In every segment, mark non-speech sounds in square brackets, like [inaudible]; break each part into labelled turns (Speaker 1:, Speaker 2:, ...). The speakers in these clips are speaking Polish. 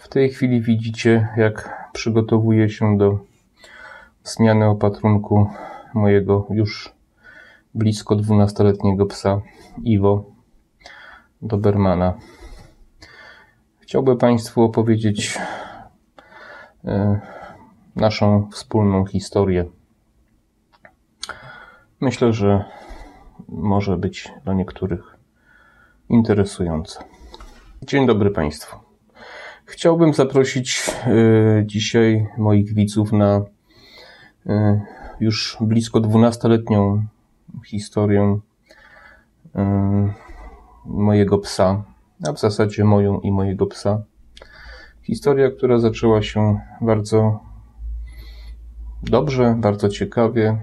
Speaker 1: W tej chwili widzicie, jak przygotowuję się do zmiany opatrunku mojego już blisko 12-letniego psa Iwo Dobermana. Chciałbym Państwu opowiedzieć e, naszą wspólną historię. Myślę, że może być dla niektórych interesująca. Dzień dobry Państwu. Chciałbym zaprosić y, dzisiaj moich widzów na y, już blisko 12-letnią historię y, mojego psa, a w zasadzie moją i mojego psa. Historia, która zaczęła się bardzo dobrze, bardzo ciekawie,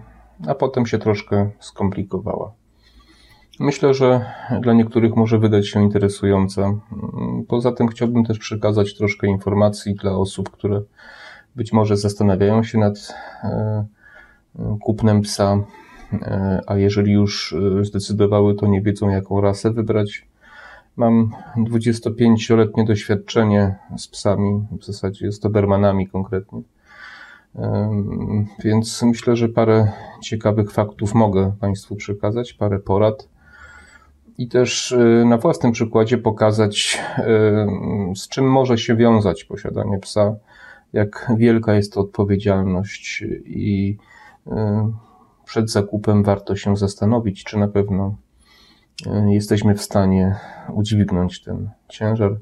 Speaker 1: a potem się troszkę skomplikowała. Myślę, że dla niektórych może wydać się interesująca. Poza tym chciałbym też przekazać troszkę informacji dla osób, które być może zastanawiają się nad e, kupnem psa, e, a jeżeli już e, zdecydowały, to nie wiedzą, jaką rasę wybrać. Mam 25-letnie doświadczenie z psami, w zasadzie z Dobermanami konkretnie. Więc myślę, że parę ciekawych faktów mogę Państwu przekazać, parę porad i też y, na własnym przykładzie pokazać, y, z czym może się wiązać posiadanie psa, jak wielka jest to odpowiedzialność i y, przed zakupem warto się zastanowić, czy na pewno jesteśmy w stanie udźwignąć ten ciężar.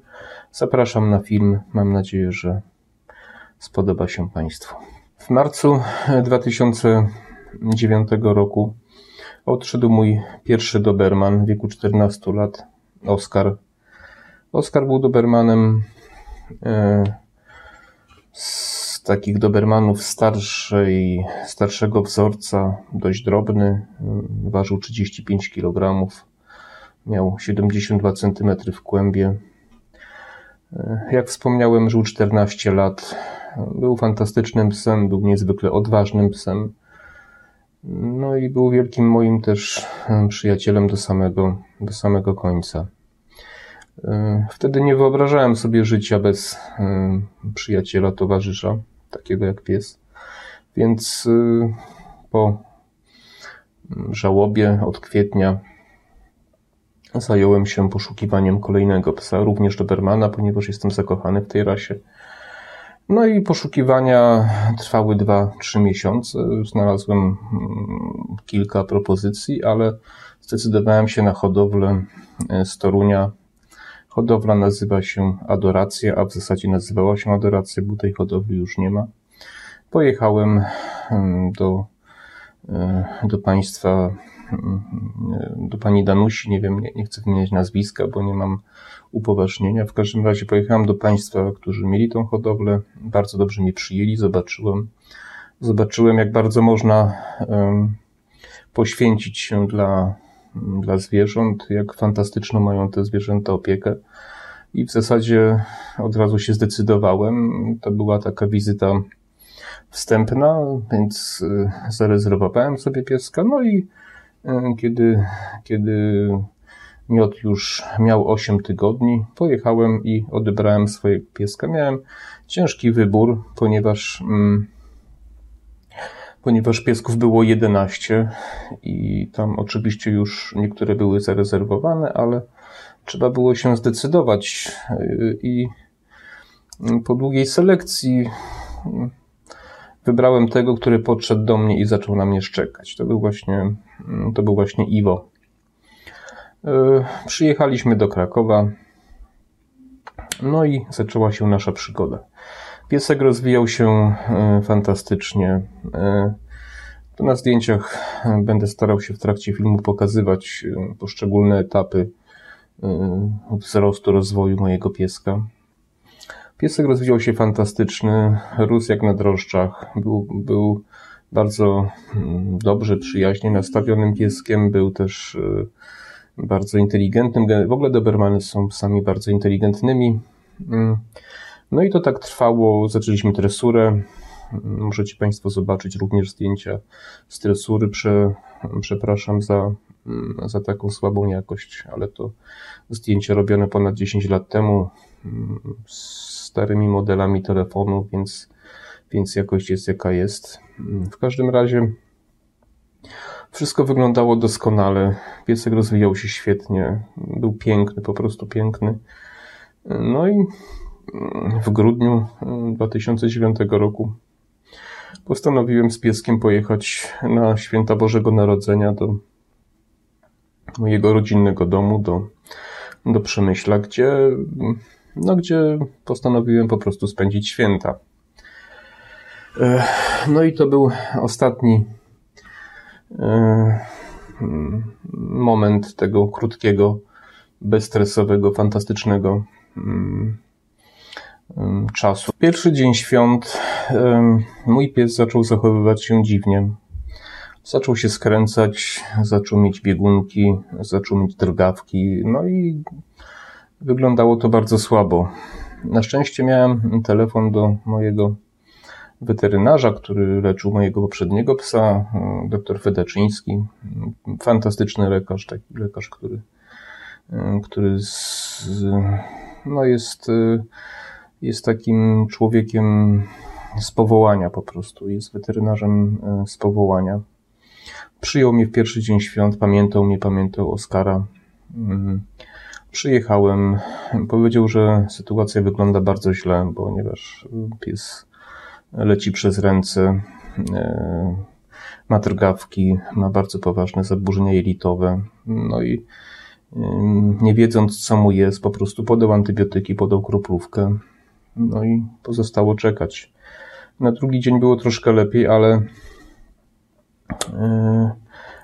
Speaker 1: Zapraszam na film. Mam nadzieję, że spodoba się Państwu. W marcu 2009 roku Odszedł mój pierwszy Doberman w wieku 14 lat, Oskar. Oskar był Dobermanem e, z takich Dobermanów starszej, starszego wzorca, dość drobny, e, ważył 35 kg, miał 72 cm w kłębie. E, jak wspomniałem, żył 14 lat. Był fantastycznym psem, był niezwykle odważnym psem. No i był wielkim moim też przyjacielem do samego, do samego końca. E, wtedy nie wyobrażałem sobie życia bez przyjaciela, towarzysza, takiego jak pies. Więc e, po żałobie od kwietnia zająłem się poszukiwaniem kolejnego psa, również Dobermana, ponieważ jestem zakochany w tej rasie. No i poszukiwania trwały 2-3 miesiące. Znalazłem mm, kilka propozycji, ale zdecydowałem się na hodowlę e, z Torunia. Hodowla nazywa się Adoracja, a w zasadzie nazywała się Adoracja, bo tej hodowli już nie ma. Pojechałem mm, do, e, do państwa do pani Danusi, nie wiem, nie, nie chcę wymieniać nazwiska, bo nie mam upoważnienia. W każdym razie pojechałem do państwa, którzy mieli tą hodowlę, bardzo dobrze mnie przyjęli, zobaczyłem, zobaczyłem jak bardzo można um, poświęcić się dla, dla zwierząt, jak fantastyczną mają te zwierzęta opiekę. I w zasadzie od razu się zdecydowałem. To była taka wizyta wstępna, więc y, zarezerwowałem sobie pieska. No i E, kiedy, kiedy miot już miał 8 tygodni, pojechałem i odebrałem swojego pieska. Miałem ciężki wybór, ponieważ, mm, ponieważ piesków było 11 i tam oczywiście już niektóre były zarezerwowane, ale trzeba było się zdecydować e, i po długiej selekcji wybrałem tego, który podszedł do mnie i zaczął na mnie szczekać. To był właśnie, mm, to był właśnie Iwo. E, przyjechaliśmy do Krakowa. No i zaczęła się nasza przygoda. Piesek rozwijał się e, fantastycznie. E, na zdjęciach będę starał się w trakcie filmu pokazywać poszczególne etapy wzrostu, rozwoju mojego pieska. Piesek rozwijał się fantastycznie, rósł jak na drożdżach, był, był bardzo mm, dobrze, przyjaźnie nastawionym pieskiem, był też e, bardzo inteligentnym. W ogóle Dobermany są psami bardzo inteligentnymi. Mm. No i to tak trwało, zaczęliśmy tresurę. Możecie Państwo zobaczyć również zdjęcia z tresury. Prze, przepraszam za, mm, za taką słabą jakość, ale to zdjęcie robione ponad 10 lat temu starymi modelami telefonu, więc, więc jakość jest jaka jest. W każdym razie wszystko wyglądało doskonale. Piesek rozwijał się świetnie. Był piękny, po prostu piękny. No i w grudniu 2009 roku postanowiłem z pieskiem pojechać na święta Bożego Narodzenia do mojego rodzinnego domu, do, do Przemyśla, gdzie, no, gdzie postanowiłem po prostu spędzić święta. E, no i to był ostatni e, moment tego krótkiego, bezstresowego, fantastycznego mm, czasu. Pierwszy dzień świąt mój pies zaczął zachowywać się dziwnie. Zaczął się skręcać, zaczął mieć biegunki, zaczął mieć drgawki, no i wyglądało to bardzo słabo. Na szczęście miałem telefon do mojego weterynarza, który leczył mojego poprzedniego psa, dr Fedaczyński. Fantastyczny lekarz, taki lekarz, który, który z, no jest jest takim człowiekiem z powołania po prostu, jest weterynarzem e, z powołania. Przyjął mnie w pierwszy dzień świąt, pamiętał mnie, pamiętał Oskara. Mm. Przyjechałem, powiedział, że sytuacja wygląda bardzo źle, ponieważ pies leci przez ręce, e, ma drgawki, ma bardzo poważne zaburzenia jelitowe, no i nie wiedząc co mu jest, po prostu podał antybiotyki, podał kroplówkę, no i pozostało czekać. Na drugi dzień było troszkę lepiej, ale, yy,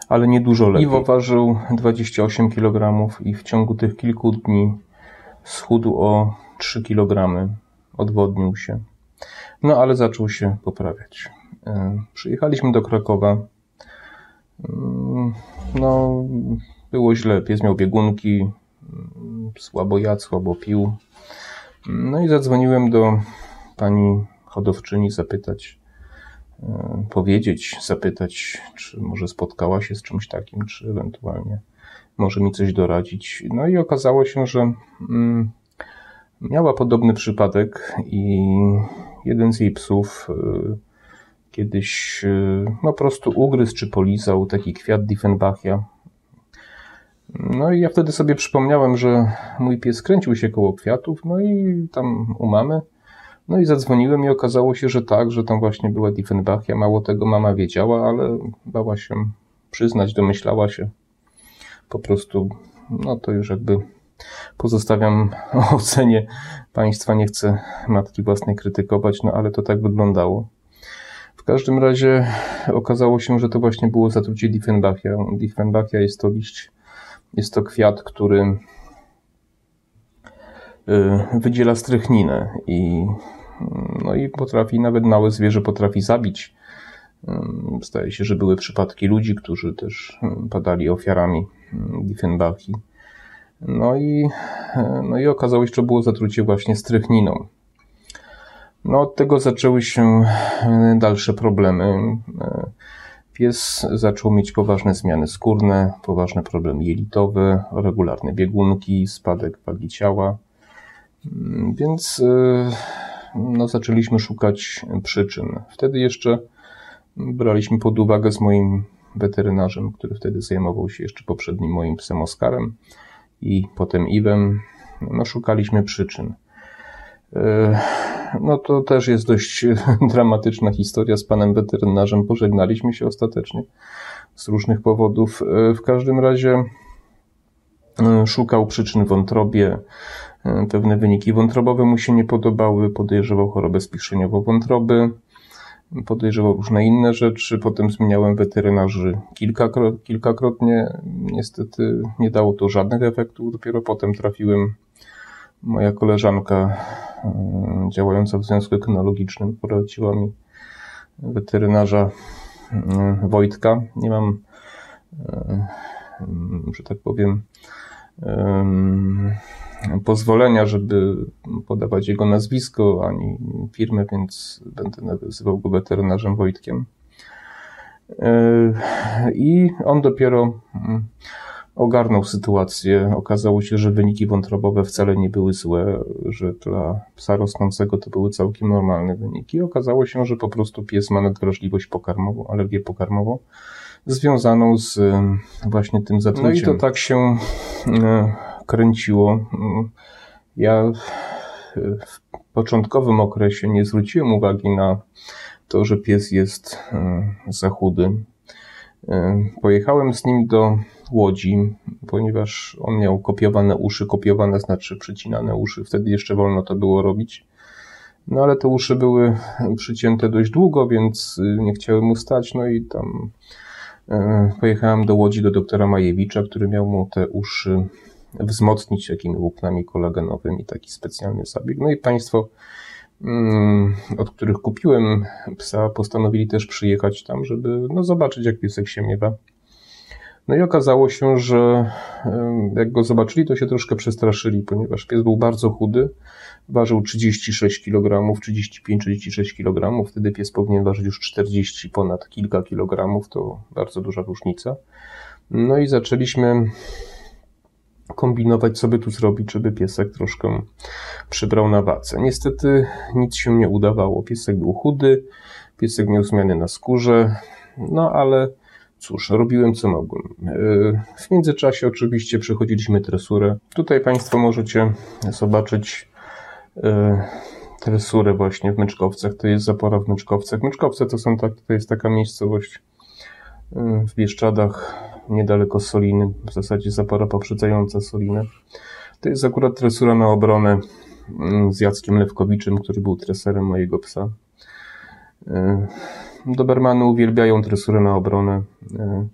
Speaker 1: ale nie dużo lepiej. Iwo ważył 28 kg i w ciągu tych kilku dni schudł o 3 kg. Odwodnił się. No ale zaczął się poprawiać. Przyjechaliśmy do Krakowa. Yy, no, było źle. Pies miał biegunki, słabo jadł, słabo pił. No i zadzwoniłem do pani hodowczyni zapytać, powiedzieć, zapytać, czy może spotkała się z czymś takim, czy ewentualnie może mi coś doradzić. No i okazało się, że mm, miała podobny przypadek i jeden z jej psów e, kiedyś e, no, po prostu ugryzł czy polizał taki kwiat Diefenbachia no i ja wtedy sobie przypomniałem, że mój pies kręcił się koło kwiatów, no i tam u mamy. No i zadzwoniłem i okazało się, że tak, że tam właśnie była Diefenbachia. Mało tego mama wiedziała, ale bała się przyznać, domyślała się. Po prostu, no to już jakby pozostawiam [laughs] ocenie państwa. Nie chcę matki własnej krytykować, no ale to tak wyglądało. W każdym razie okazało się, że to właśnie było zatrucie Diefenbachia. Diefenbachia jest to liść jest to kwiat, który y, wydziela strychninę i, no i potrafi, nawet małe zwierzę potrafi zabić. Zdaje się, że były przypadki ludzi, którzy też padali ofiarami Diefenbachi. No i, no i okazało się, że było zatrucie właśnie strychniną. No od tego zaczęły się dalsze problemy. Pies zaczął mieć poważne zmiany skórne, poważne problemy jelitowe, regularne biegunki, spadek wagi ciała. Mm, więc y, no, zaczęliśmy szukać przyczyn. Wtedy jeszcze braliśmy pod uwagę z moim weterynarzem, który wtedy zajmował się jeszcze poprzednim moim psem Oskarem i potem Iwem. No, szukaliśmy przyczyn. E, no to też jest dość [laughs] dramatyczna historia z panem weterynarzem. Pożegnaliśmy się ostatecznie z różnych powodów. E, w każdym razie e, szukał przyczyn wątrobie. Pewne wyniki wątrobowe mu się nie podobały. Podejrzewał chorobę spiszeniową wątroby. Podejrzewał różne inne rzeczy. Potem zmieniałem weterynarzy kilkakrotnie. Niestety nie dało to żadnych efektów. Dopiero potem trafiłem Moja koleżanka e, działająca w Związku Kynologicznym poleciła mi weterynarza e, Wojtka. Nie mam, e, że tak powiem, pozwolenia, żeby podawać jego nazwisko ani firmę, więc będę nazywał go weterynarzem Wojtkiem. I on dopiero ogarnął sytuację. Okazało się, że wyniki wątrobowe wcale nie były złe, że dla psa rosnącego to były całkiem normalne wyniki. Okazało się, że po prostu pies ma nadwrażliwość pokarmową, alergię pokarmową związaną z właśnie tym zatruciem. No i to tak się e, kręciło. Ja w początkowym okresie nie zwróciłem uwagi na to, że pies jest e, za chudy. E, pojechałem z nim do Łodzi, ponieważ on miał kopiowane uszy, kopiowane znaczy przycinane uszy, wtedy jeszcze wolno to było robić. No ale te uszy były przycięte dość długo, więc nie chciałem mu stać, no i tam e, pojechałem do Łodzi do doktora Majewicza, który miał mu te uszy wzmocnić jakimi łupnami kolagenowymi, taki specjalny zabieg. No i Państwo, mm, od których kupiłem psa, postanowili też przyjechać tam, żeby no, zobaczyć, jak piesek się miewa. No i okazało się, że jak go zobaczyli, to się troszkę przestraszyli, ponieważ pies był bardzo chudy, ważył 36 kg, 35-36 kg, wtedy pies powinien ważyć już 40 ponad kilka kilogramów, to bardzo duża różnica. No i zaczęliśmy kombinować, co by tu zrobić, żeby piesek troszkę przybrał na wadze. Niestety nic się nie udawało. Piesek był chudy, piesek miał zmiany na skórze, no ale cóż, robiłem co mogłem. W międzyczasie oczywiście przechodziliśmy tresurę. Tutaj Państwo możecie zobaczyć e, tresurę właśnie w Myczkowcach. To jest zapora w Myczkowcach. Myczkowce to są tak, to jest taka miejscowość e, w Bieszczadach, niedaleko Soliny, w zasadzie zapora poprzedzająca Solinę. To jest akurat tresura na obronę mm, z Jackiem Lewkowiczem, który był treserem mojego psa. Dobermany uwielbiają tresurę na obronę. E,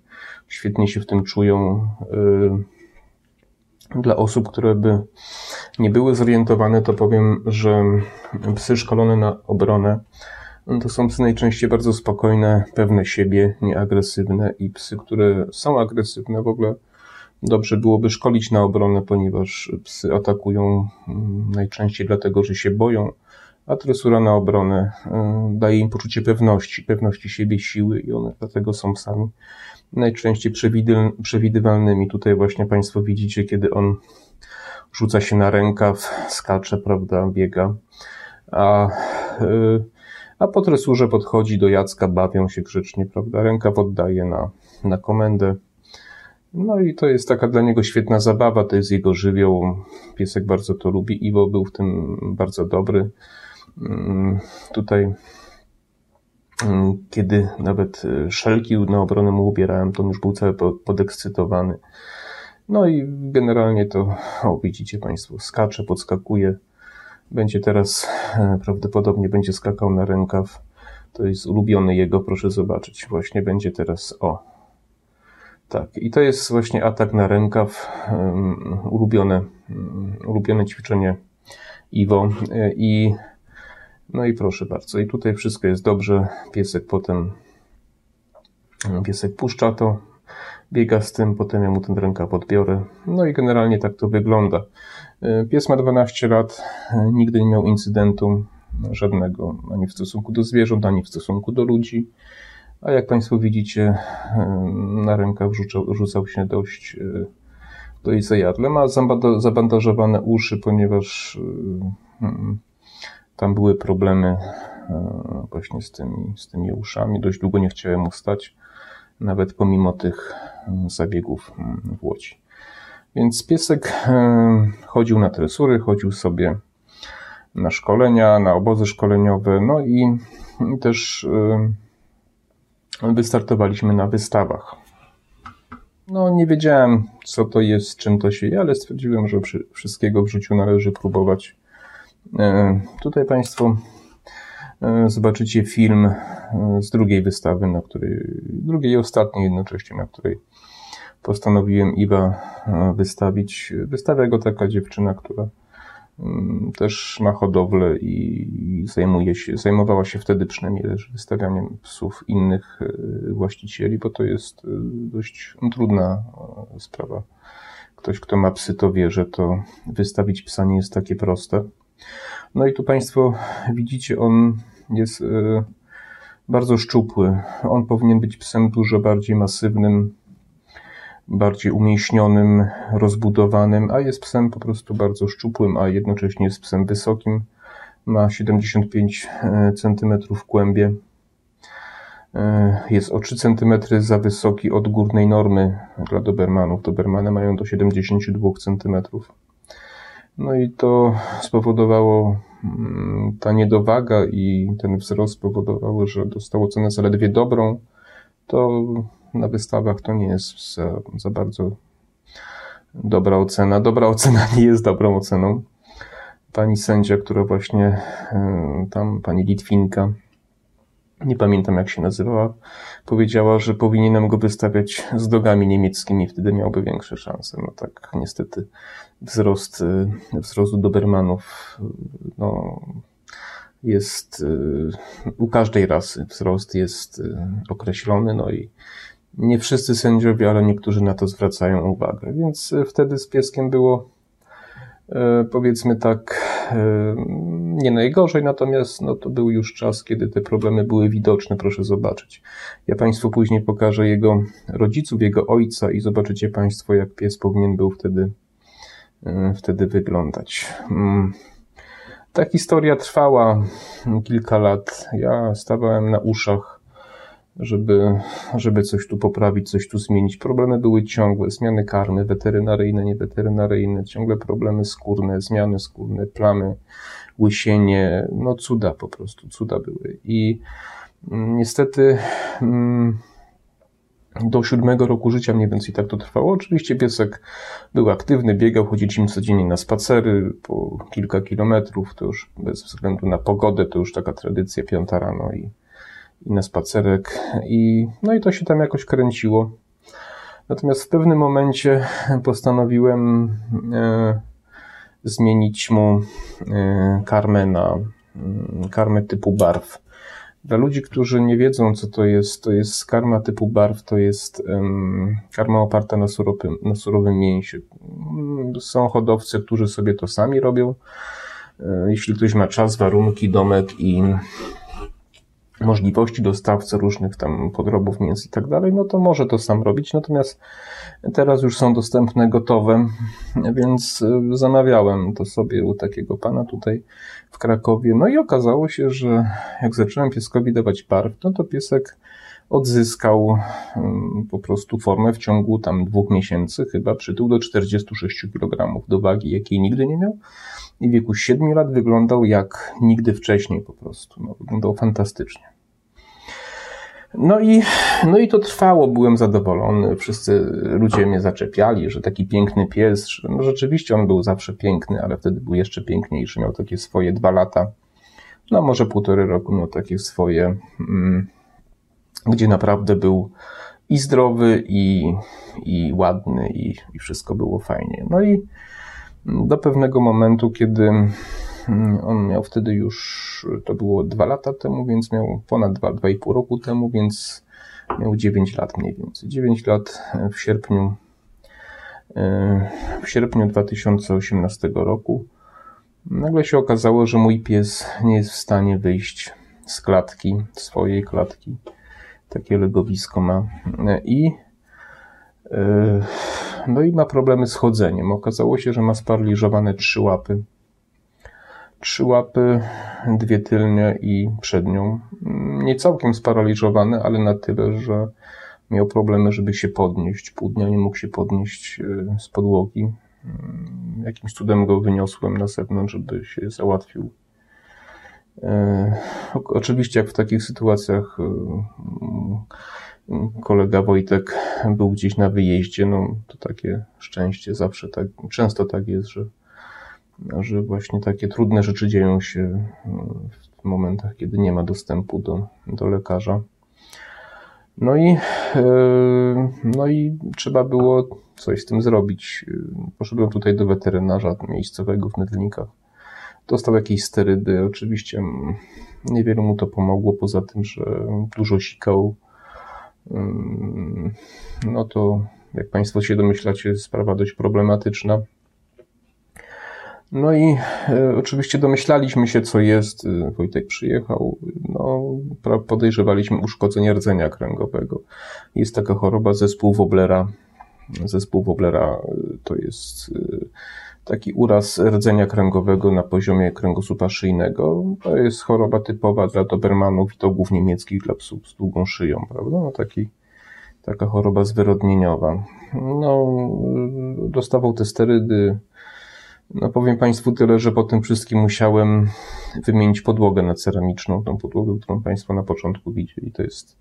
Speaker 1: świetnie się w tym czują. E, dla osób, które by nie były zorientowane, to powiem, że psy szkolone na obronę to są psy najczęściej bardzo spokojne, pewne siebie, nieagresywne i psy, które są agresywne w ogóle dobrze byłoby szkolić na obronę, ponieważ psy atakują mm, najczęściej dlatego, że się boją, a tresura na obronę y, daje im poczucie pewności, pewności siebie, siły i one dlatego są sami najczęściej przewidywalnymi. Tutaj właśnie Państwo widzicie, kiedy on rzuca się na rękaw, skacze, prawda, biega, a, y, a po tresurze podchodzi do Jacka, bawią się grzecznie, prawda, rękaw oddaje na, na komendę. No i to jest taka dla niego świetna zabawa, to jest jego żywioł. Piesek bardzo to lubi. Iwo był w tym bardzo dobry. Mm, tutaj, mm, kiedy nawet e, szelki na obronę mu ubierałem, to on już był cały podekscytowany. No i generalnie to, o widzicie Państwo, skacze, podskakuje. Będzie teraz, e, prawdopodobnie będzie skakał na rękaw. To jest ulubiony jego, proszę zobaczyć. Właśnie będzie teraz, o. Tak, i to jest właśnie atak na rękaw, ulubione, um, ulubione ćwiczenie Iwo. E, I no i proszę bardzo, i tutaj wszystko jest dobrze. Piesek potem, piesek puszcza to, biega z tym, potem ja mu ten ręka podbiorę. No i generalnie tak to wygląda. Pies ma 12 lat, nigdy nie miał incydentu żadnego, ani w stosunku do zwierząt, ani w stosunku do ludzi. A jak Państwo widzicie, na rękach rzucał, rzucał się dość, dość zajadle. Ma zabandażowane uszy, ponieważ hmm, tam były problemy właśnie z tymi, z tymi uszami. Dość długo nie chciałem ustać, nawet pomimo tych mm, zabiegów mm, w Łodzi. Więc piesek e, chodził na tresury, chodził sobie na szkolenia, na obozy szkoleniowe, no i też wystartowaliśmy na wystawach. No, nie wiedziałem, co to jest, czym to się je, ale stwierdziłem, że wszystkiego w życiu należy próbować E, tutaj Państwo zobaczycie film e, z drugiej wystawy, na której, drugiej i ostatniej jednocześnie, na której postanowiłem Iwa wystawić. Wystawia go taka dziewczyna, która mm, też ma hodowlę i zajmuje się, zajmowała się wtedy przynajmniej też wystawianiem psów innych właścicieli, bo to jest dość trudna sprawa. Ktoś, kto ma psy, to wie, że to wystawić psa nie jest takie proste. No i tu Państwo widzicie, on jest e, bardzo szczupły. On powinien być psem dużo bardziej masywnym. bardziej umięśnionym, rozbudowanym, a jest psem po prostu bardzo szczupłym, a jednocześnie jest psem wysokim. Ma 75 cm kłębie. Jest o 3 cm za wysoki od górnej normy dla Dobermanów. Dobermany mają do 72 cm. No i to spowodowało, mm, ta niedowaga i ten wzrost spowodowały, że dostało cenę zaledwie dobrą. To na wystawach to nie jest za, za bardzo dobra ocena. Dobra ocena [laughs] nie jest dobrą oceną. Pani sędzia, która właśnie e, tam, pani Litwinka, nie pamiętam jak się nazywała, powiedziała, że powinienem go wystawiać z dogami niemieckimi, wtedy miałby większe szanse. No tak, niestety wzrost, y, wzrost Dobermanów no, jest y, u każdej rasy wzrost jest y, określony, no i nie wszyscy sędziowie, ale niektórzy na to zwracają uwagę. Więc wtedy z pieskiem było powiedzmy tak nie najgorzej, natomiast no, to był już czas, kiedy te problemy były widoczne, proszę zobaczyć. Ja Państwu później pokażę jego rodziców, jego ojca i zobaczycie Państwo, jak pies powinien był wtedy, e, wtedy wyglądać. Mm. Ta historia trwała kilka lat. Ja stawałem na uszach, żeby, żeby coś tu poprawić, coś tu zmienić. Problemy były ciągłe, zmiany karmy, weterynaryjne, nieweterynaryjne, ciągle problemy skórne, zmiany skórne, plamy, łysienie, no cuda po prostu, cuda były. I mm, niestety mm, do siódmego roku życia mniej więcej tak to trwało. Oczywiście piesek był aktywny, biegał, chodziliśmy codziennie na spacery po kilka kilometrów, to już bez względu na pogodę, to już taka tradycja, piąta rano i, i na spacerek. I, no i to się tam jakoś kręciło. Natomiast w pewnym momencie postanowiłem e, zmienić mu e, karmę na mm, karmę typu barw. Dla ludzi, którzy nie wiedzą, co to jest, to jest karma typu barw, to jest um, karma oparta na surowym, na surowym mięsie. Mm, są hodowcy, którzy sobie to sami robią. E, jeśli ktoś ma czas, warunki, domek i możliwości dostawcy różnych tam podrobów mięs i tak dalej, no to może to sam robić. Natomiast teraz już są dostępne gotowe, więc y, zamawiałem to sobie u takiego pana tutaj w Krakowie. No i okazało się, że jak zacząłem pieskowi dawać barw, no to piesek odzyskał mm, po prostu formę w ciągu tam dwóch miesięcy, chyba przytył do 46 kg do wagi, jakiej nigdy nie miał. I w wieku 7 lat wyglądał jak nigdy wcześniej po prostu. No, wyglądał fantastycznie. No i, no i to trwało, byłem zadowolony. Wszyscy ludzie mnie zaczepiali, że taki piękny pies, no rzeczywiście on był zawsze piękny, ale wtedy był jeszcze piękniejszy, miał takie swoje dwa lata, no może półtory roku, no takie swoje, mm, gdzie naprawdę był i zdrowy, i, i ładny, i, i wszystko było fajnie. No i do pewnego momentu, kiedy Mm, on miał wtedy już, to było dwa lata temu, więc miał ponad dwa, dwa i pół roku temu, więc miał 9 lat mniej więcej. 9 lat w sierpniu, e, w sierpniu 2018 roku. Nagle się okazało, że mój pies nie jest w stanie wyjść z klatki, swojej klatki. Takie legowisko ma. I e, no i ma problemy z chodzeniem. Okazało się, że ma sparaliżowane trzy łapy trzy łapy, dwie tylnie i przednią. Nie całkiem sparaliżowany, ale na tyle, że miał problemy, żeby się podnieść. Pół dnia nie mógł się podnieść e, z podłogi. Mm, jakimś cudem go wyniosłem na zewnątrz, żeby się załatwił. E, oczywiście, jak w takich sytuacjach e, kolega Wojtek był gdzieś na wyjeździe, no to takie szczęście zawsze tak, często tak jest, że że właśnie takie trudne rzeczy dzieją się e, w momentach, kiedy nie ma dostępu do, do lekarza. No i, no i trzeba było coś z tym zrobić. Poszedłem tutaj do weterynarza miejscowego w Mydlnikach. Dostał jakieś sterydy. Oczywiście mm, niewiele mu to pomogło, poza tym, że dużo sikał. Mm, no to, jak Państwo się domyślacie, sprawa dość problematyczna. No i e, oczywiście domyślaliśmy się, co jest. E, Wojtek przyjechał. No, podejrzewaliśmy uszkodzenie rdzenia kręgowego. Jest taka choroba zespół Woblera. Zespół Woblera to jest taki uraz rdzenia kręgowego na poziomie kręgosłupa szyjnego. To jest choroba typowa dla Dobermanów i to głównie niemieckich dla psów z długą szyją, prawda? No taki, taka choroba zwyrodnieniowa. No, dostawał te sterydy. No powiem Państwu tyle, że po tym wszystkim musiałem wymienić podłogę na ceramiczną, tą podłogę, którą Państwo na początku widzieli. To jest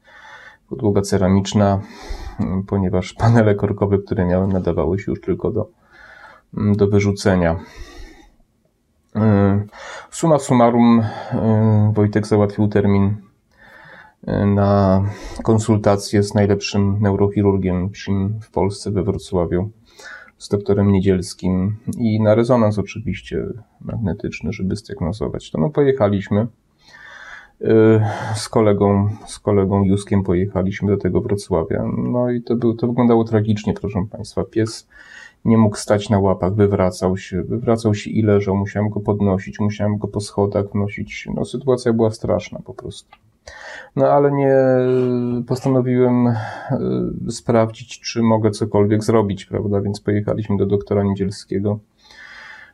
Speaker 1: podłoga ceramiczna, ponieważ panele korkowe, które miałem, nadawały się już tylko do do wyrzucenia. Mm, suma summarum, mm, Wojtek załatwił termin na konsultację z najlepszym neurochirurgiem w Polsce we Wrocławiu, z doktorem Niedzielskim i na rezonans oczywiście magnetyczny, żeby zdiagnozować to. No pojechaliśmy z kolegą, z kolegą Juskiem pojechaliśmy do tego Wrocławia. No i to, był, to wyglądało tragicznie, proszę Państwa. Pies nie mógł stać na łapach, wywracał się, wywracał się i leżał, musiałem go podnosić, musiałem go po schodach wnosić. No, sytuacja była straszna po prostu. No ale nie postanowiłem e, sprawdzić, czy mogę cokolwiek zrobić, prawda? Więc pojechaliśmy do doktora Niedzielskiego.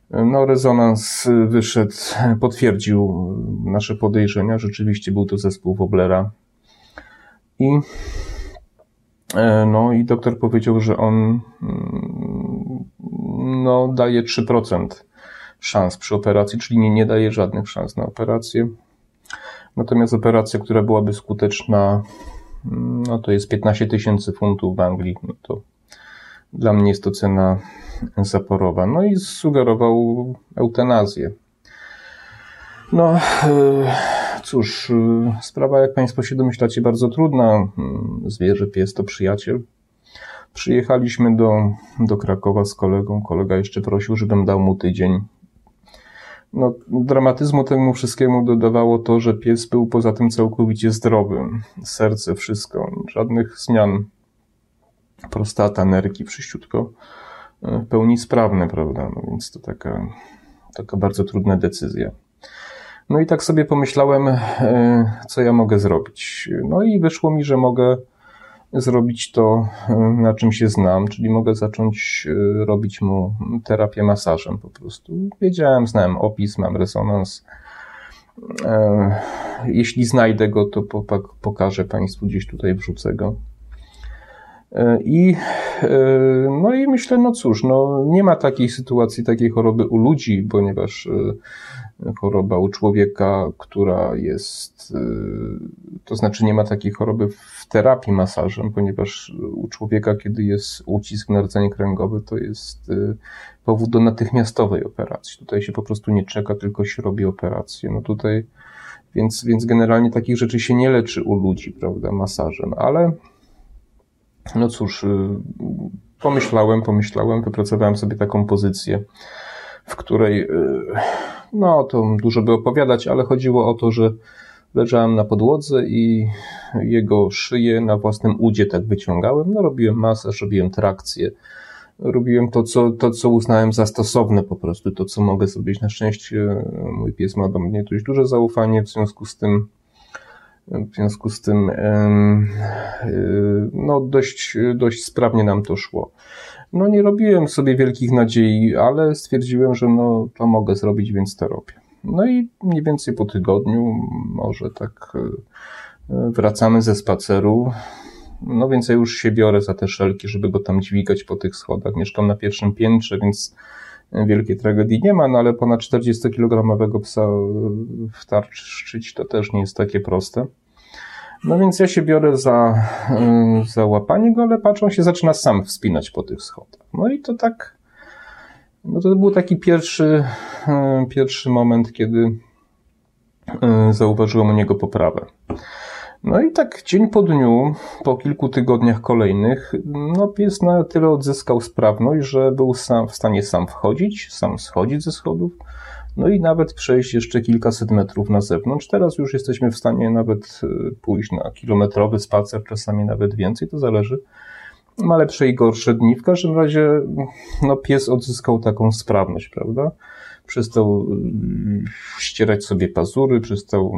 Speaker 1: No, rezonans wyszedł, potwierdził nasze podejrzenia. Rzeczywiście był to zespół Woblera. I E, no i doktor powiedział, że on mm, no, daje 3% szans przy operacji, czyli nie, nie daje żadnych szans na operację. Natomiast operacja, która byłaby skuteczna, no to jest 15 tysięcy funtów w Anglii. No to dla mnie jest to cena zaporowa. No i sugerował eutanazję. No, yy, Cóż, y, sprawa, jak Państwo się domyślacie, bardzo trudna. Mm, zwierzę, pies to przyjaciel. Przyjechaliśmy do, do Krakowa z kolegą. Kolega jeszcze prosił, żebym dał mu tydzień. No, dramatyzmu temu wszystkiemu dodawało to, że pies był poza tym całkowicie zdrowy. Serce, wszystko, żadnych zmian. Prostata, nerki, wszyściutko w pełni sprawne, prawda? No więc to taka, taka bardzo trudna decyzja. No i tak sobie pomyślałem, e, co ja mogę zrobić. No i wyszło mi, że mogę zrobić to, e, na czym się znam, czyli mogę zacząć e, robić mu terapię masażem po prostu. Wiedziałem, znałem opis, mam rezonans. Jeśli znajdę go, to pokażę Państwu, gdzieś tutaj wrzucę go. I, no i myślę, no cóż, no nie ma takiej sytuacji, takiej choroby u ludzi, ponieważ choroba u człowieka, która jest, y, to znaczy nie ma takiej choroby w terapii masażem, ponieważ u człowieka, kiedy jest ucisk na rdzenie to jest y, powód do natychmiastowej operacji. Tutaj się po prostu nie czeka, tylko się robi operację. No tutaj, więc, więc generalnie takich rzeczy się nie leczy u ludzi, prawda, masażem, ale no cóż, y, pomyślałem, pomyślałem, wypracowałem sobie taką pozycję, w której no, to dużo by opowiadać, ale chodziło o to, że leżałem na podłodze i jego szyję na własnym udzie tak wyciągałem. No, robiłem masaż, robiłem trakcję. Robiłem to co, to, co uznałem za stosowne po prostu, to, co mogę zrobić. Na szczęście mój pies ma do mnie dość duże zaufanie, w związku z tym w związku z tym no, dość, dość sprawnie nam to szło. No nie robiłem sobie wielkich nadziei, ale stwierdziłem, że no to mogę zrobić, więc to robię. No i mniej więcej po tygodniu, może tak e, wracamy ze spaceru. No więc ja już się biorę za te szelki, żeby go tam dźwigać po tych schodach. Mieszkam na pierwszym piętrze, więc wielkiej tragedii nie ma, no ale ponad 40-kilogramowego psa wtarczyć to też nie jest takie proste. No więc ja się biorę za, y, za łapanie go, ale patrzą się zaczyna sam wspinać po tych schodach. No i to tak, no to był taki pierwszy, y, pierwszy moment, kiedy zauważyłem u niego poprawę. No i tak dzień po dniu, po kilku tygodniach kolejnych, no pies na tyle odzyskał sprawność, że był sam, w stanie sam wchodzić, sam schodzić ze schodów, no i nawet przejść jeszcze kilkaset metrów na zewnątrz. Teraz już jesteśmy w stanie nawet y, pójść na kilometrowy spacer, czasami nawet więcej, to zależy. Ma lepsze i gorsze dni. W każdym razie no, pies odzyskał taką sprawność, prawda? Przestał ścierać sobie pazury, przestał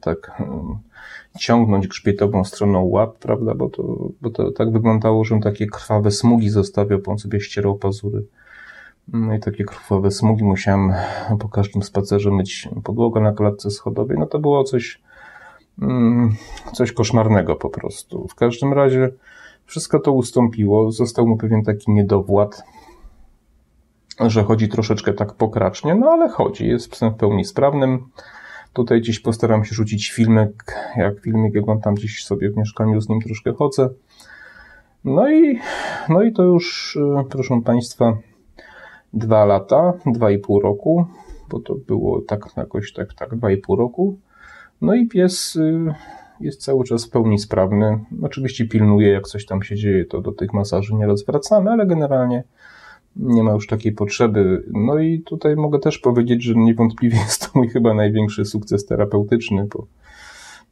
Speaker 1: tak ciągnąć grzbietową stroną łap, prawda, bo to, bo to tak wyglądało, że takie krwawe smugi zostawiał, bo on sobie ścierał pazury. No i takie krwawe smugi musiałem po każdym spacerze myć podłogę na klatce schodowej. No to było coś, mm, coś koszmarnego po prostu. W każdym razie wszystko to ustąpiło. Został mu pewien taki niedowład, że chodzi troszeczkę tak pokracznie, no ale chodzi. Jest psem w pełni sprawnym. Tutaj gdzieś postaram się rzucić filmek, jak filmik, tam gdzieś sobie w mieszkaniu z nim troszkę chodzę. No i, no i to już, y, proszę Państwa, dwa lata, dwa i pół roku, bo to było tak jakoś tak, tak, dwa i pół roku. No i pies y, jest cały czas w pełni sprawny. Oczywiście pilnuje, jak coś tam się dzieje, to do tych masaży nieraz wracamy, ale generalnie nie ma już takiej potrzeby. No i tutaj mogę też powiedzieć, że niewątpliwie [laughs] jest to mój chyba największy sukces terapeutyczny, bo,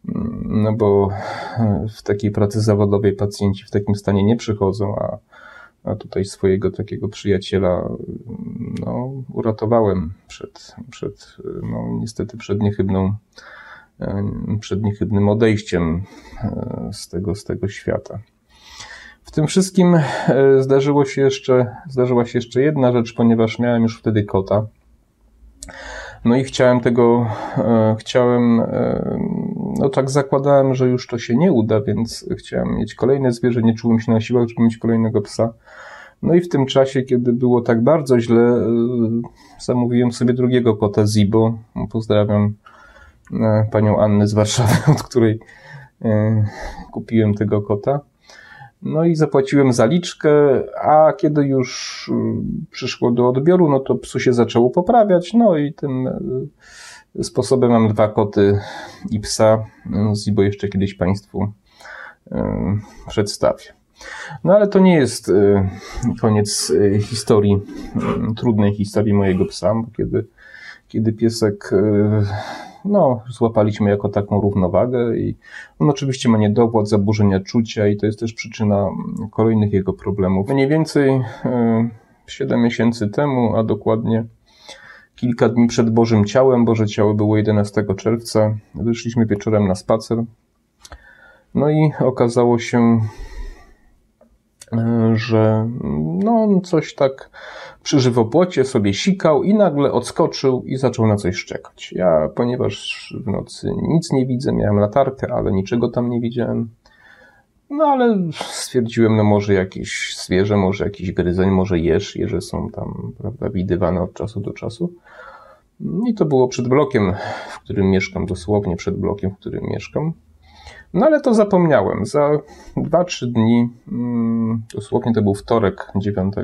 Speaker 1: mm, no bo w takiej pracy zawodowej pacjenci w takim stanie nie przychodzą, a, a tutaj swojego takiego przyjaciela no, uratowałem przed, przed no, niestety przed niechybną przed niechybnym odejściem e, z tego, z tego świata. W tym wszystkim e, zdarzyło się jeszcze, zdarzyła się jeszcze jedna rzecz, ponieważ miałem już wtedy kota. No i chciałem tego, e, chciałem, e, no tak zakładałem, że już to się nie uda, więc chciałem mieć kolejne zwierzę, nie czułem się na siłach, żeby mieć kolejnego psa. No i w tym czasie, kiedy było tak bardzo źle, zamówiłem sobie drugiego kota Zibo. Pozdrawiam panią Annę z Warszawy, [laughs] od której kupiłem tego kota. No i zapłaciłem zaliczkę, a kiedy już y, przyszło do odbioru, no to psu się zaczęło poprawiać, no i tym y, sposobem mam dwa koty i psa. Zibo jeszcze kiedyś Państwu y, przedstawię. No ale to nie jest koniec historii, trudnej historii mojego psa, bo kiedy, kiedy piesek no, złapaliśmy jako taką równowagę i on oczywiście ma niedowład, zaburzenia czucia i to jest też przyczyna kolejnych jego problemów. Mniej więcej 7 e, miesięcy temu, a dokładnie kilka dni przed Bożym Ciałem, Boże Ciało było 11 czerwca, wyszliśmy wieczorem na spacer. No i okazało się, że no, coś tak przy żywopłocie sobie sikał i nagle odskoczył i zaczął na coś szczekać. Ja, ponieważ w nocy nic nie widzę, miałem latarkę, ale niczego tam nie widziałem. No ale stwierdziłem, no może jakieś zwierzę, może jakiś gryzeń, może jeż, jeże są tam, prawda, widywane od czasu do czasu. I to było przed blokiem, w którym mieszkam, dosłownie przed blokiem, w którym mieszkam. No ale to zapomniałem. Za 2-3 dni, mm, dosłownie to był wtorek 9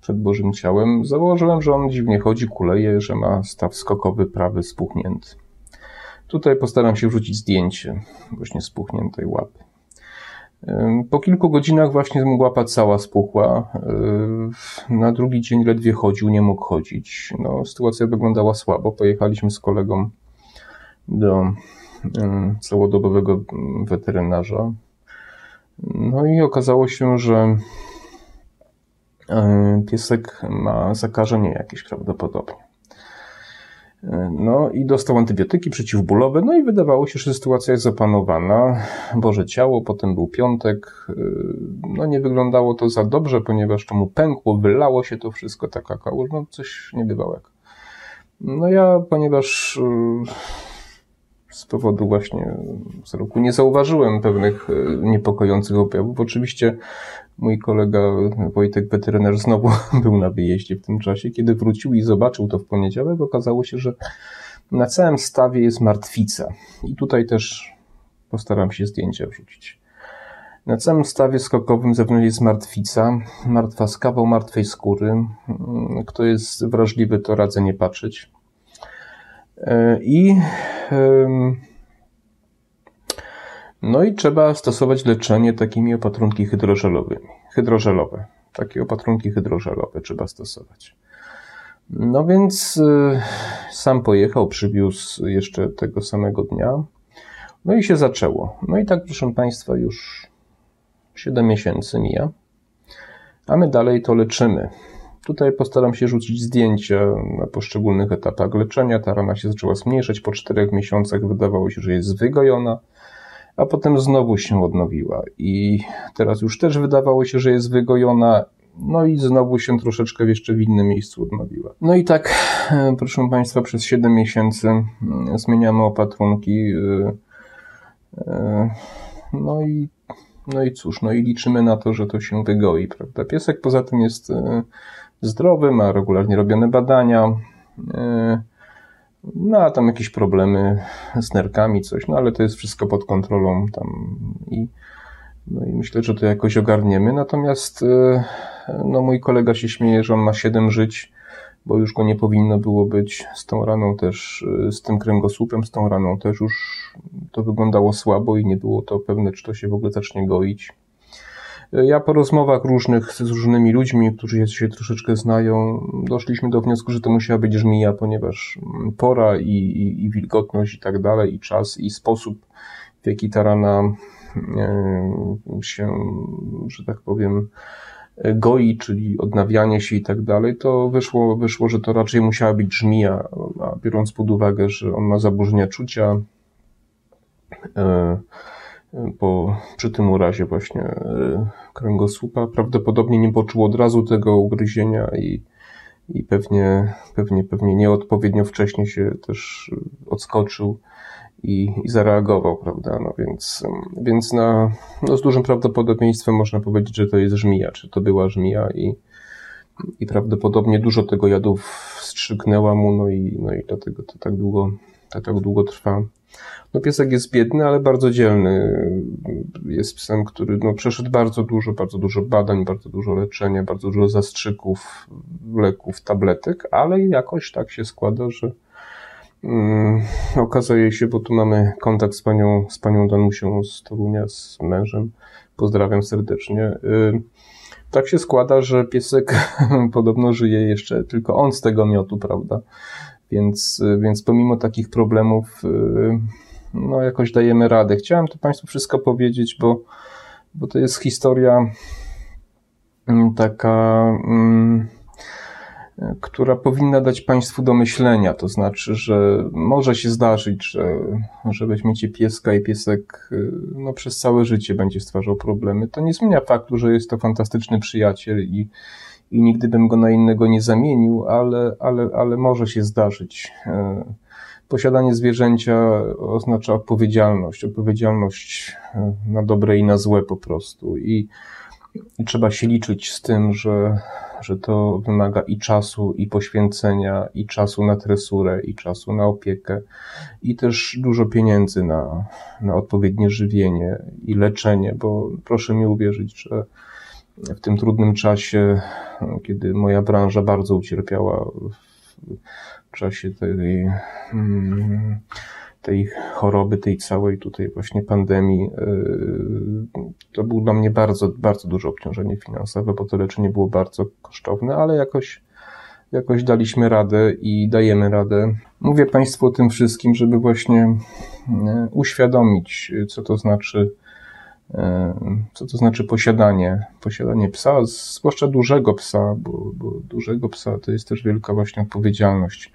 Speaker 1: przed Bożym Ciałem, założyłem, że on dziwnie chodzi, kuleje, że ma staw skokowy prawy spuchnięty. Tutaj postaram się wrzucić zdjęcie właśnie spuchniętej łapy. Po kilku godzinach właśnie łapa cała spuchła. Na drugi dzień ledwie chodził, nie mógł chodzić. No, sytuacja wyglądała słabo. Pojechaliśmy z kolegą do całodobowego weterynarza. No i okazało się, że E, piesek ma zakażenie jakieś prawdopodobnie. E, no i dostał antybiotyki przeciwbólowe, no i wydawało się, że sytuacja jest zapanowana. Boże ciało, potem był piątek. No nie wyglądało to za dobrze, ponieważ to mu pękło, wylało się to wszystko, taka kałuż, no coś niebywałego. No ja, ponieważ z powodu właśnie wzroku nie zauważyłem pewnych niepokojących objawów. Oczywiście Mój kolega Wojtek weterynarz znowu [laughs] był na wyjeździe w tym czasie. Kiedy wrócił i zobaczył to w poniedziałek, okazało się, że na całym stawie jest martwica. I tutaj też postaram się zdjęcia wrzucić. Na całym stawie skokowym zewnątrz jest martwica, martwa z kawał martwej skóry. Kto jest wrażliwy, to radzę nie patrzeć. I no i trzeba stosować leczenie takimi opatrunki hydrożelowymi. Hydrożelowe. Takie opatrunki hydrożelowe trzeba stosować. No więc y, sam pojechał, przywiózł jeszcze tego samego dnia. No i się zaczęło. No i tak, proszę Państwa, już 7 miesięcy mija, a my dalej to leczymy. Tutaj postaram się rzucić zdjęcia na poszczególnych etapach leczenia. Ta rana się zaczęła zmniejszać. Po czterech miesiącach wydawało się, że jest wygojona, a potem znowu się odnowiła. I teraz już też wydawało się, że jest wygojona, no i znowu się troszeczkę jeszcze w innym miejscu odnowiła. No i tak, e, proszę Państwa, przez 7 miesięcy mm, zmieniamy opatrunki. E, e, no i, no i cóż, no i liczymy na to, że to się wygoi, prawda? Piesek poza tym jest zdrowy, ma regularnie robione badania. No, a tam jakieś problemy z nerkami, coś, no ale to jest wszystko pod kontrolą tam i, no i myślę, że to jakoś ogarniemy. Natomiast no, mój kolega się śmieje, że on ma 7 żyć, bo już go nie powinno było być. Z tą raną też, z tym kręgosłupem, z tą raną też już to wyglądało słabo i nie było to pewne, czy to się w ogóle zacznie goić. Ja po rozmowach różnych z różnymi ludźmi, którzy się troszeczkę znają, doszliśmy do wniosku, że to musiała być żmija, ponieważ pora i, i, i wilgotność i tak dalej, i czas, i sposób, w jaki ta rana e, się, że tak powiem, goi, czyli odnawianie się i tak dalej, to wyszło, wyszło, że to raczej musiała być żmija, biorąc pod uwagę, że on ma zaburzenia czucia, e, przy tym urazie właśnie e, kręgosłupa, prawdopodobnie nie poczuł od razu tego ugryzienia i, i pewnie, pewnie, pewnie nieodpowiednio wcześnie się też odskoczył i, i zareagował, prawda? No więc, więc na, no z dużym prawdopodobieństwem można powiedzieć, że to jest żmija, czy to była żmija i, i prawdopodobnie dużo tego jadu wstrzygnęła mu, no i, no i dlatego to tak długo, to tak długo trwa. No piesek jest biedny, ale bardzo dzielny. Jest psem, który no, przeszedł bardzo dużo, bardzo dużo badań, bardzo dużo leczenia, bardzo dużo zastrzyków, leków, tabletek, ale jakoś tak się składa, że Hmm, okazuje się, bo tu mamy kontakt z panią, z panią Danusią z Torunia, z mężem. Pozdrawiam serdecznie. Y, tak się składa, że piesek [laughs] podobno żyje jeszcze, tylko on z tego miotu, prawda? Więc, więc pomimo takich problemów, y, no jakoś dajemy radę. Chciałem to Państwu wszystko powiedzieć, bo, bo to jest historia mm, taka. Mm, która powinna dać Państwu do myślenia. To znaczy, że może się zdarzyć, że, że weźmiecie pieska i piesek no, przez całe życie będzie stwarzał problemy. To nie zmienia faktu, że jest to fantastyczny przyjaciel i, i nigdy bym go na innego nie zamienił, ale, ale, ale może się zdarzyć. E, posiadanie zwierzęcia oznacza odpowiedzialność, odpowiedzialność e, na dobre i na złe po prostu. I, i trzeba się liczyć z tym, że że to wymaga i czasu, i poświęcenia, i czasu na tresurę, i czasu na opiekę, i też dużo pieniędzy na, na odpowiednie żywienie i leczenie, bo proszę mi uwierzyć, że w tym trudnym czasie, kiedy moja branża bardzo ucierpiała w czasie tej. Tej choroby, tej całej tutaj właśnie pandemii, yy, to było dla mnie bardzo, bardzo duże obciążenie finansowe, bo to leczenie było bardzo kosztowne, ale jakoś, jakoś daliśmy radę i dajemy radę. Mówię Państwu o tym wszystkim, żeby właśnie yy, uświadomić, co to znaczy, co to znaczy posiadanie, posiadanie psa, zwłaszcza dużego psa, bo, bo dużego psa to jest też wielka właśnie odpowiedzialność.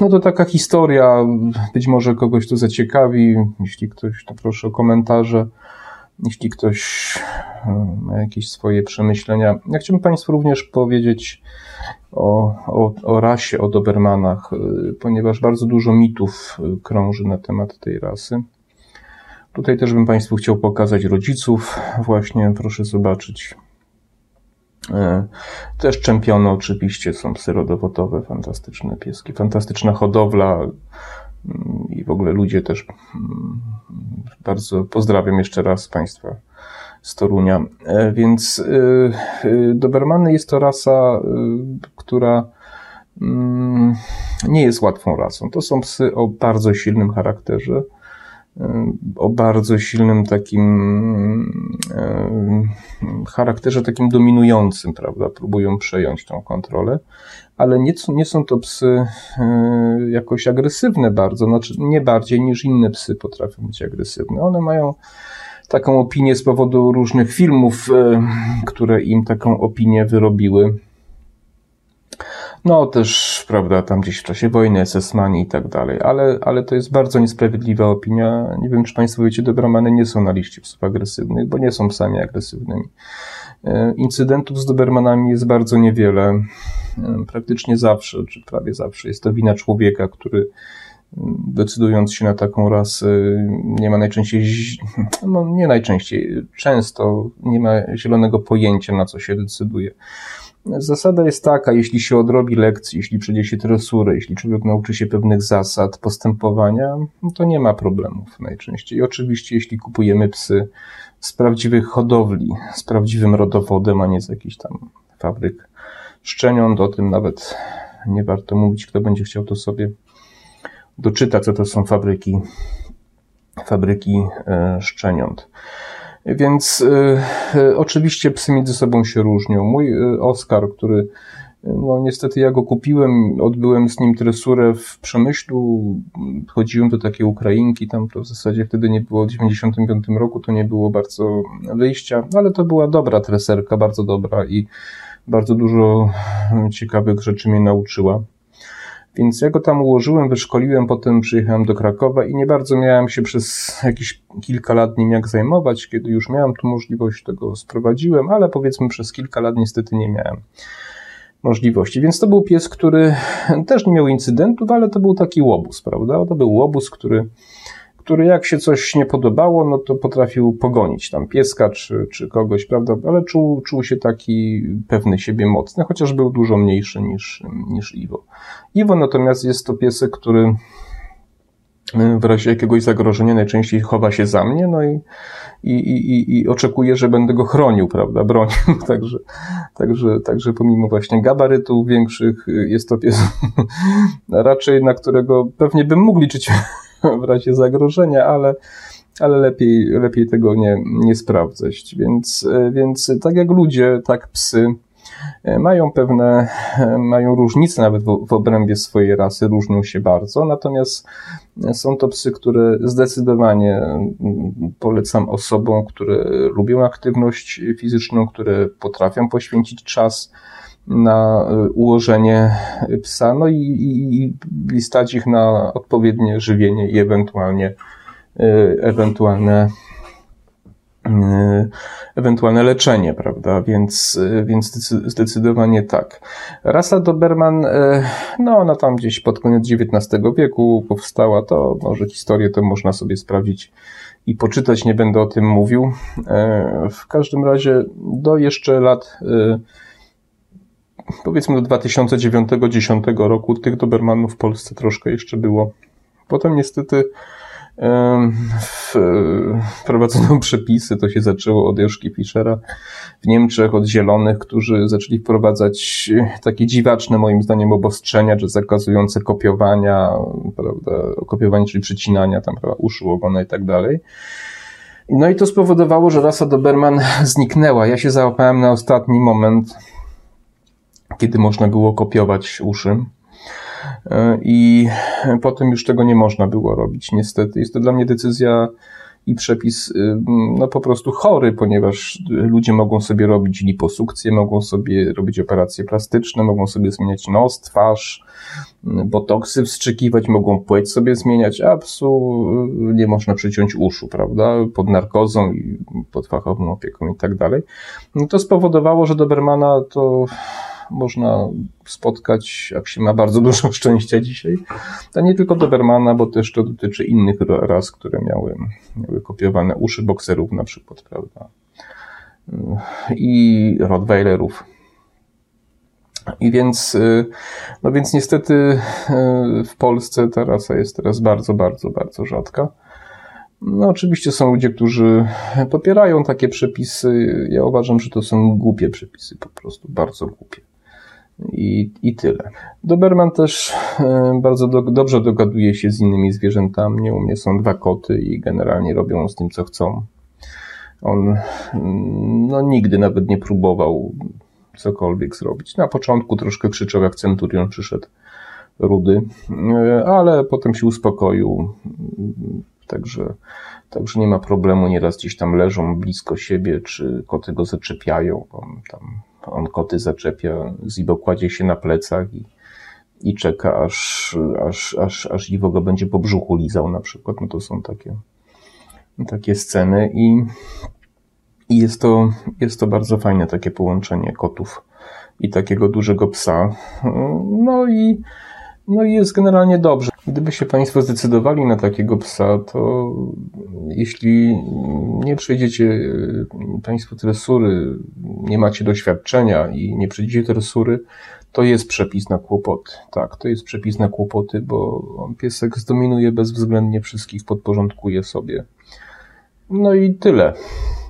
Speaker 1: No to taka historia, być może kogoś to zaciekawi. Jeśli ktoś, to proszę o komentarze. Jeśli ktoś e, ma jakieś swoje przemyślenia. Ja chciałbym Państwu również powiedzieć o, o, o rasie, o Dobermanach, e, ponieważ bardzo dużo mitów e, krąży na temat tej rasy. Tutaj też bym Państwu chciał pokazać rodziców. Właśnie proszę zobaczyć E, też czempiony oczywiście są psy rodowotowe, fantastyczne pieski, fantastyczna hodowla mm, i w ogóle ludzie też mm, bardzo pozdrawiam jeszcze raz Państwa z Torunia. E, więc e, Dobermany jest to rasa, która mm, nie jest łatwą rasą. To są psy o bardzo silnym charakterze, o bardzo silnym takim charakterze takim dominującym, prawda? Próbują przejąć tą kontrolę, ale nie, nie są to psy e, jakoś agresywne bardzo, znaczy nie bardziej niż inne psy potrafią być agresywne. One mają taką opinię z powodu różnych filmów, e, które im taką opinię wyrobiły. No też, prawda, tam gdzieś w czasie wojny, SS-mani i tak dalej, ale, ale to jest bardzo niesprawiedliwa opinia. Nie wiem, czy Państwo wiecie, Dobermany nie są na liście psów agresywnych, bo nie są psami agresywnymi. E, incydentów z Dobermanami jest bardzo niewiele. E, praktycznie zawsze, czy prawie zawsze jest to wina człowieka, który decydując się na taką rasę, nie ma najczęściej, [laughs] no nie najczęściej, często nie ma zielonego pojęcia, na co się decyduje. Zasada jest taka, jeśli się odrobi lekcji, jeśli przejdzie się tresurę, jeśli człowiek nauczy się pewnych zasad postępowania, no to nie ma problemów najczęściej. I oczywiście, jeśli kupujemy psy z prawdziwych hodowli, z prawdziwym rodowodem, a nie z jakichś tam fabryk szczeniąt, o tym nawet nie warto mówić, kto będzie chciał to sobie doczyta, co to są fabryki, fabryki e, szczeniąt. Więc y, y, oczywiście psy między sobą się różnią. Mój y, Oscar, który no niestety ja go kupiłem, odbyłem z nim tresurę w Przemyślu, chodziłem do takiej Ukrainki, tam to w zasadzie wtedy nie było, w 95 roku to nie było bardzo wyjścia, ale to była dobra treserka, bardzo dobra i bardzo dużo ciekawych rzeczy mnie nauczyła. Więc ja go tam ułożyłem, wyszkoliłem, potem przyjechałem do Krakowa i nie bardzo miałem się przez jakieś kilka lat nim jak zajmować. Kiedy już miałem tu możliwość, tego sprowadziłem, ale powiedzmy przez kilka lat niestety nie miałem możliwości. Więc to był pies, który też nie miał incydentów, ale to był taki łobuz, prawda? To był łobuz, który który jak się coś nie podobało, no to potrafił pogonić tam pieska czy, czy kogoś, prawda, ale czuł, czuł się taki pewny siebie mocny, chociaż był dużo mniejszy niż, niż Iwo. Iwo natomiast jest to piesek, który w razie jakiegoś zagrożenia najczęściej chowa się za mnie, no i, i, i, i oczekuje, że będę go chronił, prawda, bronił. [laughs] Także, także, także pomimo właśnie gabarytów większych jest to pies [laughs] raczej, na którego pewnie bym mógł liczyć [laughs] w razie zagrożenia, ale, ale lepiej, lepiej tego nie, nie sprawdzać. Więc, więc tak jak ludzie, tak psy mają pewne, mają różnice nawet w, w obrębie swojej rasy, różnią się bardzo, natomiast są to psy, które zdecydowanie polecam osobom, które lubią aktywność fizyczną, które potrafią poświęcić czas na y, ułożenie psa, no i, i, i stać ich na odpowiednie żywienie i ewentualnie y, ewentualne y, ewentualne leczenie, prawda? Więc, więc zdecydowanie tak. Rasa Doberman, no ona tam gdzieś pod koniec XIX wieku powstała, to może historię to można sobie sprawdzić i poczytać, nie będę o tym mówił. W każdym razie do jeszcze lat powiedzmy do 2009-2010 roku tych Dobermanów w Polsce troszkę jeszcze było. Potem niestety wprowadzono [laughs] przepisy, to się zaczęło od Joszki Fischera w Niemczech, od Zielonych, którzy zaczęli wprowadzać takie dziwaczne moim zdaniem obostrzenia, że zakazujące kopiowania, prawda, kopiowania, czyli przycinania tam, prawda, uszu, ogona i tak dalej. No i to spowodowało, że rasa Doberman zniknęła. Ja się załapałem na ostatni moment, kiedy można było kopiować uszy. E, I potem już tego nie można było robić, niestety. Jest to dla mnie decyzja i przepis y, no po prostu chory, ponieważ ludzie mogą sobie robić liposukcję, mogą sobie robić operacje plastyczne, mogą sobie zmieniać nos, twarz, y, botoksy wstrzykiwać, mogą płeć sobie zmieniać, a psu y, nie można przyciąć uszu, prawda, pod narkozą i pod fachową opieką i tak dalej. No to spowodowało, że Dobermana to można spotkać, jak się ma bardzo dużo [laughs] szczęścia dzisiaj. To nie tylko Dobermana, bo też to dotyczy innych ras, które miały, miały kopiowane uszy bokserów na przykład, prawda? I Rottweilerów. I więc, no więc niestety w Polsce ta rasa jest teraz bardzo, bardzo, bardzo rzadka. No, oczywiście są ludzie, którzy popierają takie przepisy. Ja uważam, że to są głupie przepisy, po prostu bardzo głupie. I, I tyle. Doberman też e, bardzo do, dobrze dogaduje się z innymi zwierzętami. U mnie są dwa koty i generalnie robią z tym, co chcą. On mm, no, nigdy nawet nie próbował cokolwiek zrobić. Na początku troszkę krzyczał, jak centurion przyszedł rudy, e, ale potem się uspokoił. Także, także nie ma problemu. Nieraz gdzieś tam leżą blisko siebie, czy koty go zaczepiają. Tam on koty zaczepia, Zibo kładzie się na plecach i, i czeka, aż, aż, aż, aż Iwo go będzie po brzuchu lizał na przykład. No to są takie, takie sceny i, i jest, to, jest to bardzo fajne takie połączenie kotów i takiego dużego psa. No i, no i jest generalnie dobrze. Gdyby się Państwo zdecydowali na takiego psa, to jeśli nie przejdziecie e, Państwo tresury, nie macie doświadczenia i nie przejdziecie tresury, to jest przepis na kłopoty. Tak, to jest przepis na kłopoty, bo piesek zdominuje bezwzględnie wszystkich, podporządkuje sobie. No i tyle.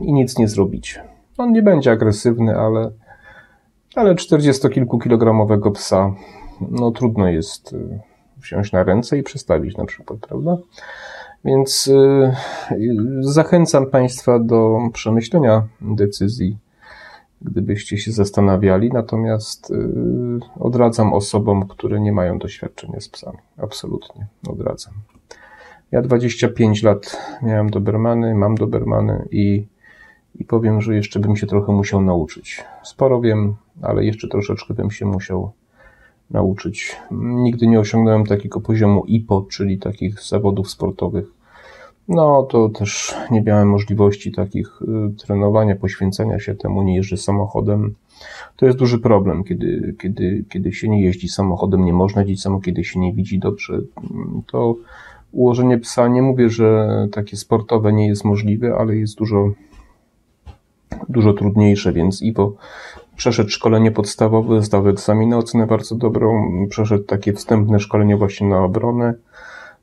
Speaker 1: I nic nie zrobicie. On nie będzie agresywny, ale, ale 40-kilkukilogramowego psa, no trudno jest y, wziąć na ręce i przestawić na przykład, prawda? Więc y, zachęcam Państwa do przemyślenia decyzji gdybyście się zastanawiali. Natomiast yy, odradzam osobom, które nie mają doświadczenia z psami. Absolutnie odradzam. Ja 25 lat miałem Dobermany, mam Dobermany i, i powiem, że jeszcze bym się trochę musiał nauczyć. Sporo wiem, ale jeszcze troszeczkę bym się musiał nauczyć. Nigdy nie osiągnąłem takiego poziomu IPO, czyli takich zawodów sportowych no, to też nie miałem możliwości takich y, trenowania, poświęcenia się temu, nie jeżdżę samochodem. To jest duży problem, kiedy, kiedy, kiedy się nie jeździ samochodem, nie można jeździć samochodem, kiedy się nie widzi dobrze. To ułożenie psa, nie mówię, że takie sportowe nie jest możliwe, ale jest dużo, dużo trudniejsze, więc Iwo przeszedł szkolenie podstawowe, zdał egzamin na ocenę bardzo dobrą, przeszedł takie wstępne szkolenie właśnie na obronę,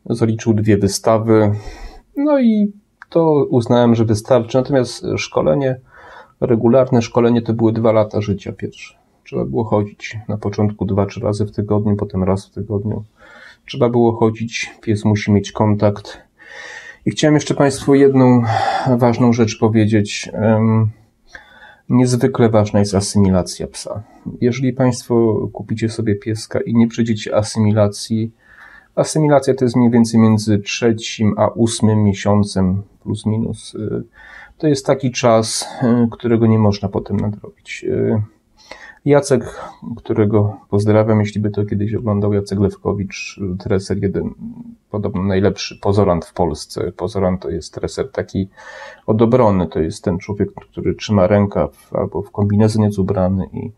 Speaker 1: zaliczył dwie wystawy, no i to uznałem, że wystarczy. Natomiast szkolenie, regularne szkolenie to były dwa lata życia pierwsze. Trzeba było chodzić na początku dwa, trzy razy w tygodniu, potem raz w tygodniu. Trzeba było chodzić, pies musi mieć kontakt. I chciałem jeszcze Państwu jedną ważną rzecz powiedzieć. Niezwykle ważna jest asymilacja psa. Jeżeli Państwo kupicie sobie pieska i nie przejdziecie asymilacji, Asymilacja to jest mniej więcej między trzecim a ósmym miesiącem, plus minus. Y, to jest taki czas, y, którego nie można potem nadrobić. Jacek, którego pozdrawiam, jeśli by to kiedyś oglądał, Jacek Lewkowicz, treser jeden, podobno najlepszy pozorant w Polsce. Pozorant to jest treser taki od obrony, to jest ten człowiek, który trzyma rękaw albo w kombinezonie ubrany i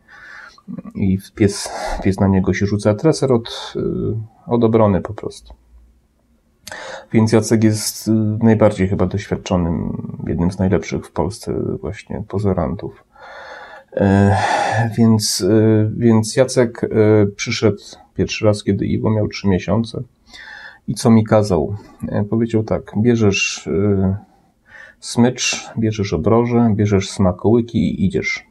Speaker 1: i pies, pies na niego się rzuca. Treser od, y, od obrony po prostu. Więc Jacek jest y, najbardziej chyba doświadczonym, jednym z najlepszych w Polsce właśnie pozorantów. E, więc, y, więc Jacek przyszedł pierwszy raz, kiedy Iwo miał trzy miesiące. I co mi kazał? E, powiedział tak, bierzesz smycz, bierzesz obroże, bierzesz smakołyki i idziesz.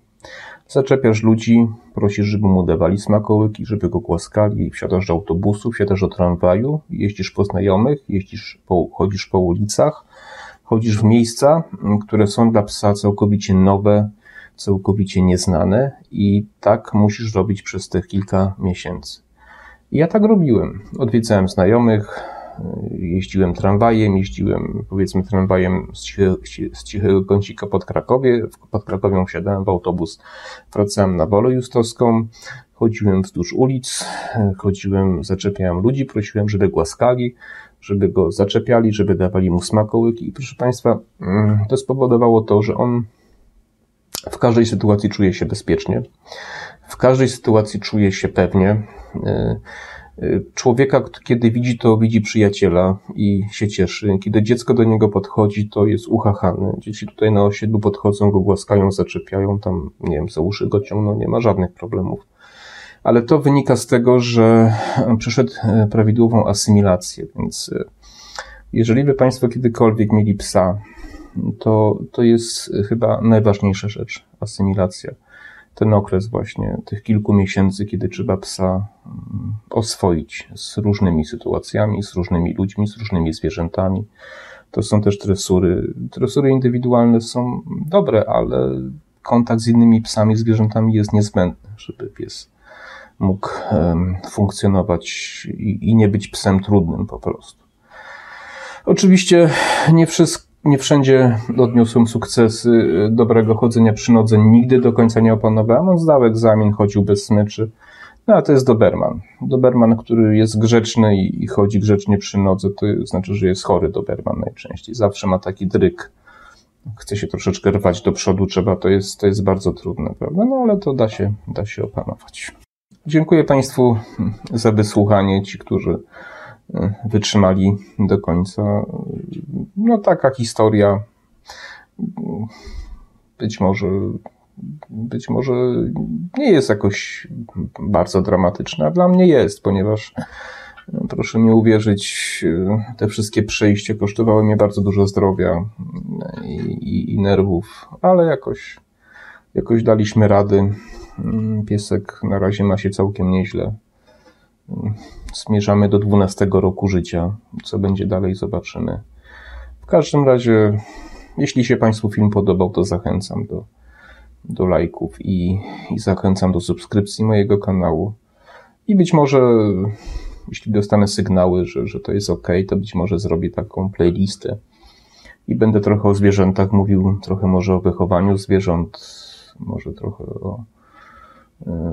Speaker 1: Zaczepiasz ludzi, prosisz, żeby mu dawali smakołyki, żeby go głaskali, wsiadasz do autobusu, wsiadasz do tramwaju, jeździsz po znajomych, jeździsz po, chodzisz po ulicach, chodzisz w miejsca, które są dla psa całkowicie nowe, całkowicie nieznane i tak musisz robić przez tych kilka miesięcy. I ja tak robiłem. Odwiedzałem znajomych, jeździłem tramwajem, jeździłem powiedzmy tramwajem z, z cichego kącika pod Krakowie, pod Krakowią wsiadałem w autobus, wracałem na Wolę Justowską, chodziłem wzdłuż ulic, chodziłem, zaczepiałem ludzi, prosiłem, żeby głaskali, żeby go zaczepiali, żeby dawali mu smakołyki i proszę Państwa, mm, to spowodowało to, że on w każdej sytuacji czuje się bezpiecznie, w każdej sytuacji czuje się pewnie, y, Człowieka, kiedy widzi, to widzi przyjaciela i się cieszy. Kiedy dziecko do niego podchodzi, to jest uchachany. Dzieci tutaj na osiedlu podchodzą, go głaskają, zaczepiają, tam, nie wiem, za uszy go ciągną, nie ma żadnych problemów. Ale to wynika z tego, że przeszedł e, prawidłową asymilację, więc e, jeżeli by Państwo kiedykolwiek mieli psa, to, to jest chyba najważniejsza rzecz, asymilacja ten okres właśnie tych kilku miesięcy, kiedy trzeba psa mm, oswoić z różnymi sytuacjami, z różnymi ludźmi, z różnymi zwierzętami. To są też tresury. Tresury indywidualne są dobre, ale kontakt z innymi psami, zwierzętami jest niezbędny, żeby pies mógł funkcjonować i nie być psem trudnym po prostu. Oczywiście nie wszystko nie wszędzie odniosłem sukcesy dobrego chodzenia przy nodze. Nigdy do końca nie opanowałem. On zdał egzamin, chodził bez smyczy. No a to jest Doberman. Doberman, który jest grzeczny i chodzi grzecznie przy nodze, to znaczy, że jest chory Doberman najczęściej. Zawsze ma taki dryk. Chce się troszeczkę rwać do przodu, trzeba, to jest, to jest bardzo trudne, prawda? No ale to da się, da się opanować. Dziękuję Państwu za wysłuchanie, ci, którzy wytrzymali do końca. No taka historia być może być może nie jest jakoś bardzo dramatyczna. Dla mnie jest, ponieważ proszę mi uwierzyć, te wszystkie przejścia kosztowały mnie bardzo dużo zdrowia i, i, i nerwów, ale jakoś, jakoś daliśmy rady. Piesek na razie ma się całkiem nieźle. Zmierzamy do 12 roku życia. Co będzie dalej, zobaczymy. W każdym razie, jeśli się Państwu film podobał, to zachęcam do do lajków i, i zachęcam do subskrypcji mojego kanału. I być może, jeśli dostanę sygnały, że, że to jest ok, to być może zrobię taką playlistę i będę trochę o zwierzętach mówił, trochę może o wychowaniu zwierząt, może trochę o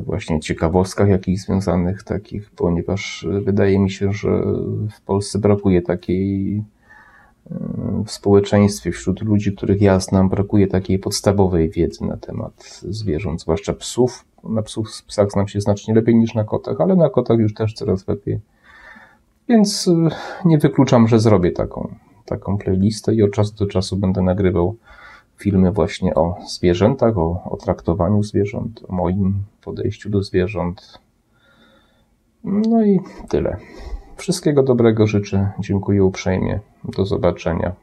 Speaker 1: właśnie ciekawostkach jakichś związanych takich, ponieważ wydaje mi się, że w Polsce brakuje takiej w społeczeństwie, wśród ludzi, których ja znam, brakuje takiej podstawowej wiedzy na temat zwierząt, zwłaszcza psów. Na psów, psach znam się znacznie lepiej niż na kotach, ale na kotach już też coraz lepiej. Więc y, nie wykluczam, że zrobię taką, taką playlistę i od czasu do czasu będę nagrywał filmy właśnie o zwierzętach, o, o traktowaniu zwierząt, o moim podejściu do zwierząt. No i tyle. Wszystkiego dobrego życzę. Dziękuję uprzejmie. Do zobaczenia.